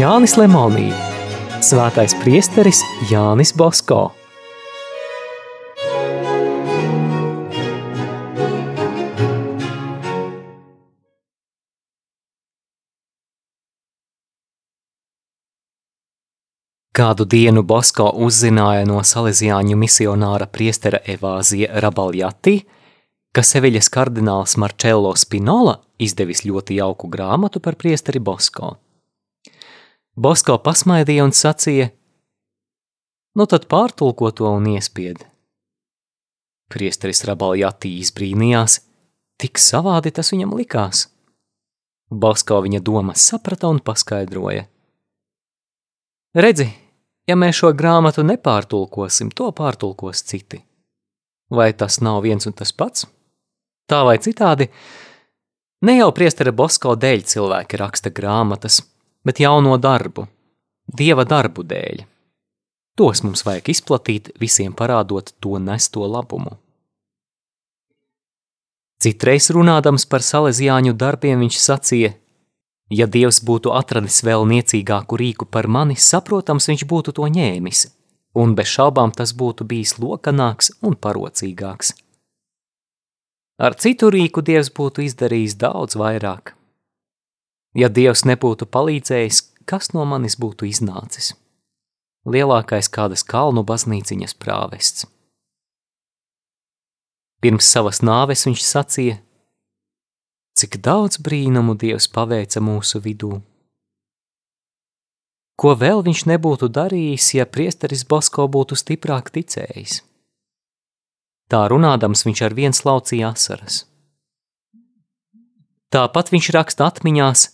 Jānis Lemonī, Svētais priesteris Jānis Bosko. Kādu dienu Bosko uzzināja no salesiāņu misionāra priestera Evāzija Rabaljati, ka Seviļas kardināls Marcello Spinola izdevis ļoti jauku grāmatu par priesteri Bosko. Bosko pasmaidīja un sacīja: Nu tad pārtulko to un iespied. Priesteris Rabaljati izbrīnījās, tik savādi tas viņam likās. Bosko viņa domas saprata un paskaidroja. Redzi, ja mēs šo grāmatu nepārtulkosim, to pārtulkos citi. Vai tas nav viens un tas pats? Tā vai citādi, ne jau priestera Bosko dēļ cilvēki raksta grāmatas, bet jauno darbu, dieva darbu dēļ. Tos mums vajag izplatīt, visiem parādot to nesto labumu. Citreiz runādams par salesiāņu darbiem viņš sacīja, Ja Dievs būtu atradis vēl niecīgāku rīku par mani, saprotams, viņš būtu to ņēmis, un bez šaubām tas būtu bijis lokanāks un parocīgāks. Ar citu rīku Dievs būtu izdarījis daudz vairāk. Ja Dievs nebūtu palīdzējis, kas no manis būtu iznācis? Lielākais kādas kalnu baznīciņas prāvests. Pirms savas nāves viņš sacīja – cik daudz brīnumu Dievs paveica mūsu vidū. Ko vēl viņš nebūtu darījis, ja priesteris Bosko būtu stiprāk ticējis? Tā runādams viņš ar viens laucīja asaras. Tāpat viņš raksta atmiņās,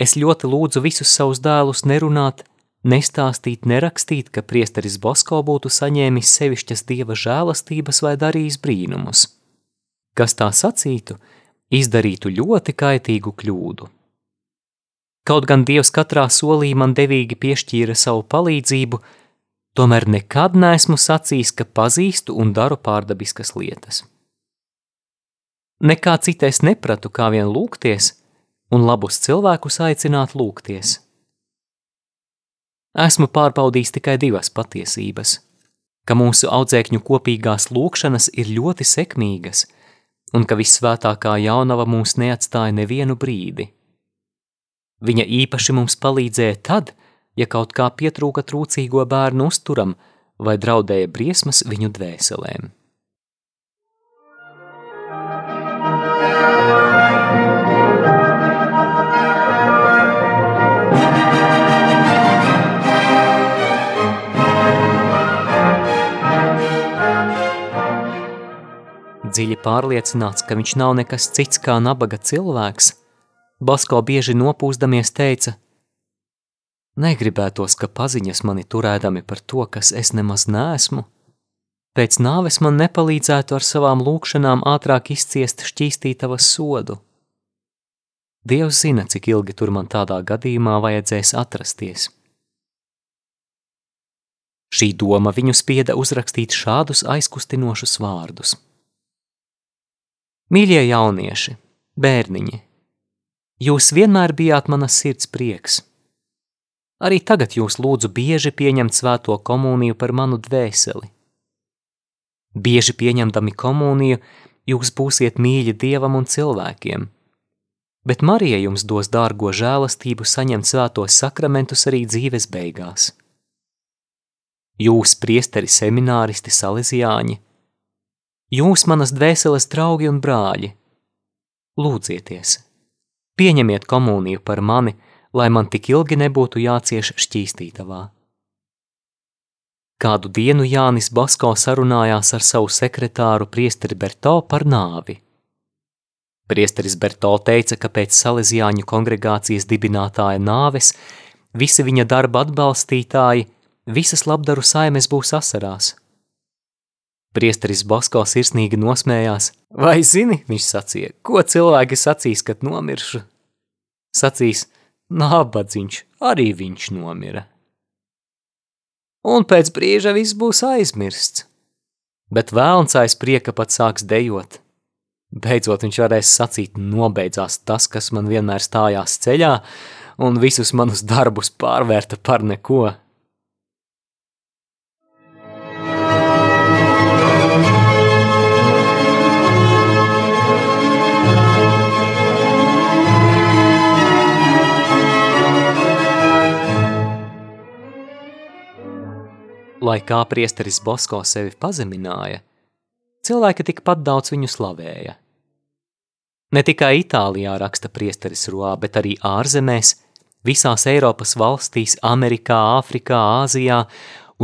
es ļoti lūdzu visus savus dēlus nerunāt, nestāstīt, nerakstīt, ka priesteris Bosko būtu saņēmis sevišķas dieva žēlastības vai darījis brīnumus. Kas tā sacītu, izdarītu ļoti kaitīgu kļūdu. Kaut gan Dievs katrā solī man devīgi piešķīra savu palīdzību, tomēr nekad neesmu sacījis, ka pazīstu un daru pārdabiskas lietas. Nekā citais nepratu, kā vien lūgties un labus cilvēkus aicināt lūgties. Esmu pārbaudījis tikai divas patiesības, ka mūsu audzēkņu kopīgās lūkšanas ir ļoti sekmīgas – un ka visvētākā jaunava mūs neatstāja nevienu brīdi. Viņa īpaši mums palīdzēja tad, ja kaut kā pietrūka trūcīgo bērnu uzturam vai draudēja briesmas viņu dvēselēm. Dziļi pārliecināts, ka viņš nav nekas cits kā nabaga cilvēks, Basko bieži nopūsdamies teica: Negribētos, ka paziņas mani turēdami par to, kas es nemaz neesmu. Pēc nāves man nepalīdzētu ar savām lūkšanām ātrāk izciest šķīstītavas sodu. Dievs zina, cik ilgi tur man tādā gadījumā vajadzēs atrasties. Šī doma viņu spieda uzrakstīt šādus aizkustinošus vārdus. Mīļie jaunieši, bērniņi, jūs vienmēr bijāt manas sirds prieks. Arī tagad jūs lūdzu bieži pieņemt svēto komuniju par manu dvēseli. Bieži pieņemdami komuniju, jūs būsiet mīļi dievam un cilvēkiem, bet Marija jums dos dārgo žēlastību saņemt svētos sakramentus arī dzīves beigās. Jūs, priesteri, semināristi, salesiāņi, Jūs, manas dvēseles draugi un brāļi, lūdzieties, pieņemiet komuniju par mani, lai man tik ilgi nebūtu jācieš šķīstītavā. Kādu dienu Jānis Basko sarunājās ar savu sekretāru priesteri Berto par nāvi. Priesteris Berto teica, ka pēc Salesiāņu kongregācijas dibinātāja nāves visi viņa darba atbalstītāji, visas labdaru saimes būs asarās – Priesteris Bosko sirsnīgi nosmējās. Vai zini, viņš sacīja, ko cilvēki sacīs, kad nomiršu? Sacīs, nābadziņš, arī viņš nomira. un pēc brīža viss būs aizmirsts. Bet vēlns aiz prieka pat sāks dejot. Beidzot viņš varēs sacīt, nobeidzās tas, kas man vienmēr stājās ceļā, un visus manus darbus pārvērta par neko. Lai kā priesteris Bosko sevi pazemināja, cilvēki tikpat daudz viņu slavēja. Ne tikai Itālijā raksta priesteris Roā, bet arī ārzemēs, visās Eiropas valstīs, Amerikā, Āfrikā, Āzijā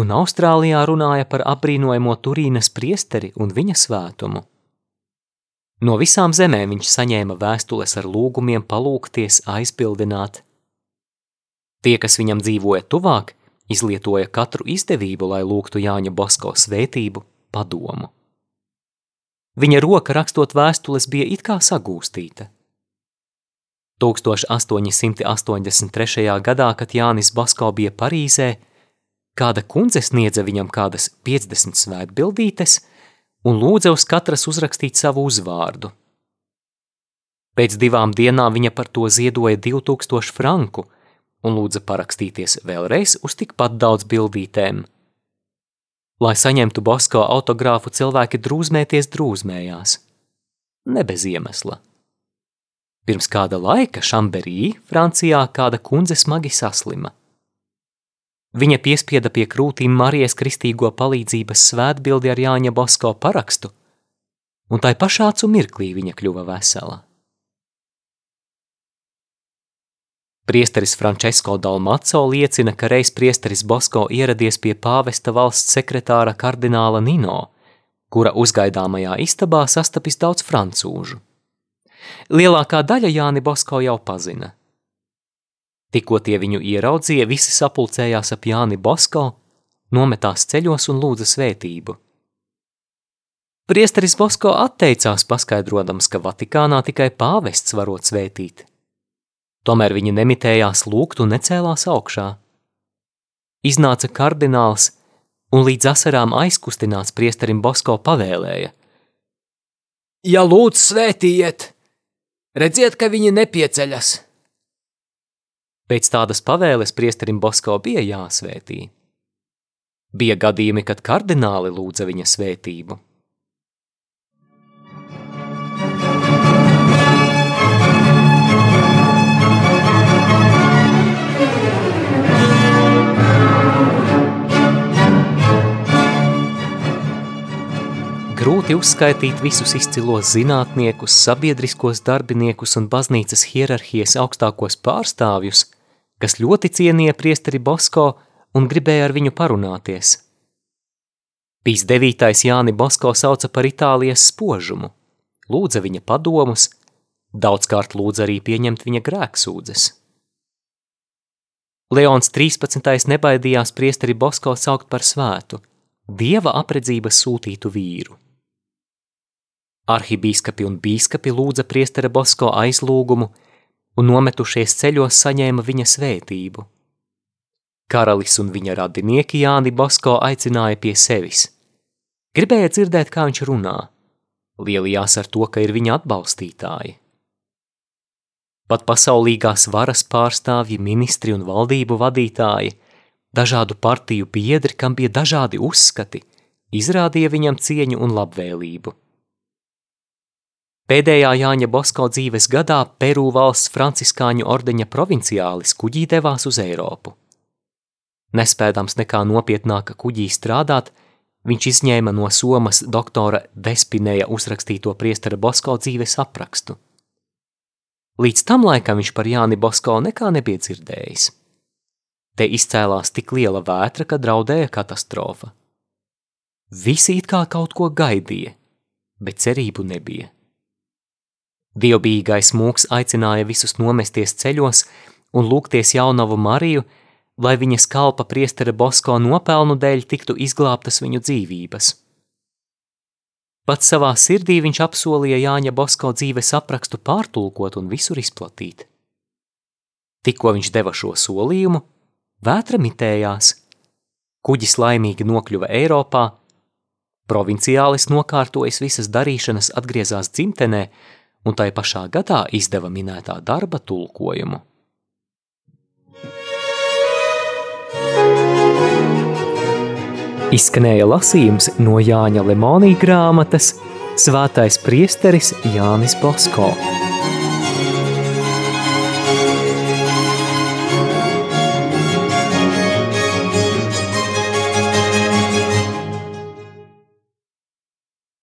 un Austrālijā runāja par apbrīnojamo Turīnas priesteri un viņa svētumu. No visām zemēm viņš saņēma vēstules ar lūgumiem palūgties, aizpildināt. Tie, kas viņam dzīvoja tuvāk, izlietoja katru izdevību, lai lūgtu Jāņa Bosko svētību, padomu. Viņa roka rakstot vēstules bija it kā sagūstīta. 1883. gadā, kad Jānis Basko bija Parīzē, kāda kundze sniedza viņam kādas 50 svētbildītes un lūdza uz katras uzrakstīt savu uzvārdu. Pēc divām dienām viņa par to ziedoja 2000 franku – un lūdza parakstīties vēlreiz uz tikpat daudz bildītēm. Lai saņemtu Bosko autogrāfu, cilvēki drūzmēties drūzmējās. Ne bez iemesla. Pirms kāda laika Šamberī, Francijā, kāda kundze smagi saslima. Viņa piespieda pie krūtīm Marijas kristīgo palīdzības svētbildi ar Jāņa Bosko parakstu, un tai pašācu mirklī viņa kļuva vesela. Priesteris Francesco Dalmaco liecina, ka reiz priesteris Bosko ieradies pie pāvesta valsts sekretāra kardināla Nino, kura uzgaidāmajā istabā sastapis daudz francūžu. Lielākā daļa Jāni Bosko jau pazina. Tikko tie viņu ieraudzīja, visi sapulcējās ap Jāni Bosko, nometās ceļos un lūdza svētību. Priesteris Bosko atteicās paskaidrodams, ka Vatikānā tikai pāvests varot svētīt. Tomēr viņi nemitējās lūgt un necēlās augšā. Iznāca kardināls un līdz asarām aizkustināts priesterim Bosko pavēlēja. Ja lūdz svētījiet, redziet, ka viņi nepieceļas. Pēc tādas pavēles priesterim Bosko bija jāsvētī. Bija gadījumi, kad kardināli lūdza viņa svētību. Grūti uzskaitīt visus izcilos zinātniekus, sabiedriskos darbiniekus un baznīcas hierarhijas augstākos pārstāvjus, kas ļoti cienīja priesteri Bosko un gribēja ar viņu parunāties. Pīs devītais Jāni Bosko sauca par Itālijas spožumu, lūdza viņa padomus, daudzkārt lūdza arī pieņemt viņa grēksūdzes. Leons 13. nebaidījās priesteri Bosko saukt par svētu, dieva apredzības sūtītu vīru. Arhibīskapi un bīskapi lūdza priestera Bosko aizlūgumu un nometušies ceļos saņēma viņa svētību. Karalis un viņa radinieki Jāni Bosko aicināja pie sevis. Gribēja dzirdēt, kā viņš runā, lielījās ar to, ka ir viņa atbalstītāji. Pat pasaulīgās varas pārstāvji, ministri un valdību vadītāji, dažādu partiju biedri, kam bija dažādi uzskati, izrādīja viņam cieņu un labvēlību. Pēdējā Jāņa Bosko dzīves gadā Peru valsts franciskāņu ordeņa provinciālis kuģī devās uz Eiropu. Nespēdams nekā nopietnāka kuģī strādāt, viņš izņēma no somas doktora Despinēja uzrakstīto priestera Bosko dzīves aprakstu. Līdz tam laikam viņš par Jāni Bosko nekā nebija dzirdējis. Te izcēlās tik liela vētra, ka draudēja katastrofa. Visi it kā kaut ko gaidīja, bet cerību nebija. Dievbijīgais mūks aicināja visus nomesties ceļos un lūgties jaunavu Mariju, lai viņas kalpa priestera Bosko nopelnu dēļ tiktu izglābtas viņu dzīvības. Pats savā sirdī viņš apsolīja Jāņa Bosko dzīves aprakstu pārtulkot un visur izplatīt. Tikko viņš deva šo solījumu, vētra mitējās. Kuģis laimīgi nokļuva Eiropā, provinciālis nokārtojis visas darīšanas atgriezās dzimtenē un tai pašā gadā izdeva minētā darba tulkojumu. Izskanēja lasījums no Jāņa Lemonī grāmatas Svētais priesteris Jānis Bosko.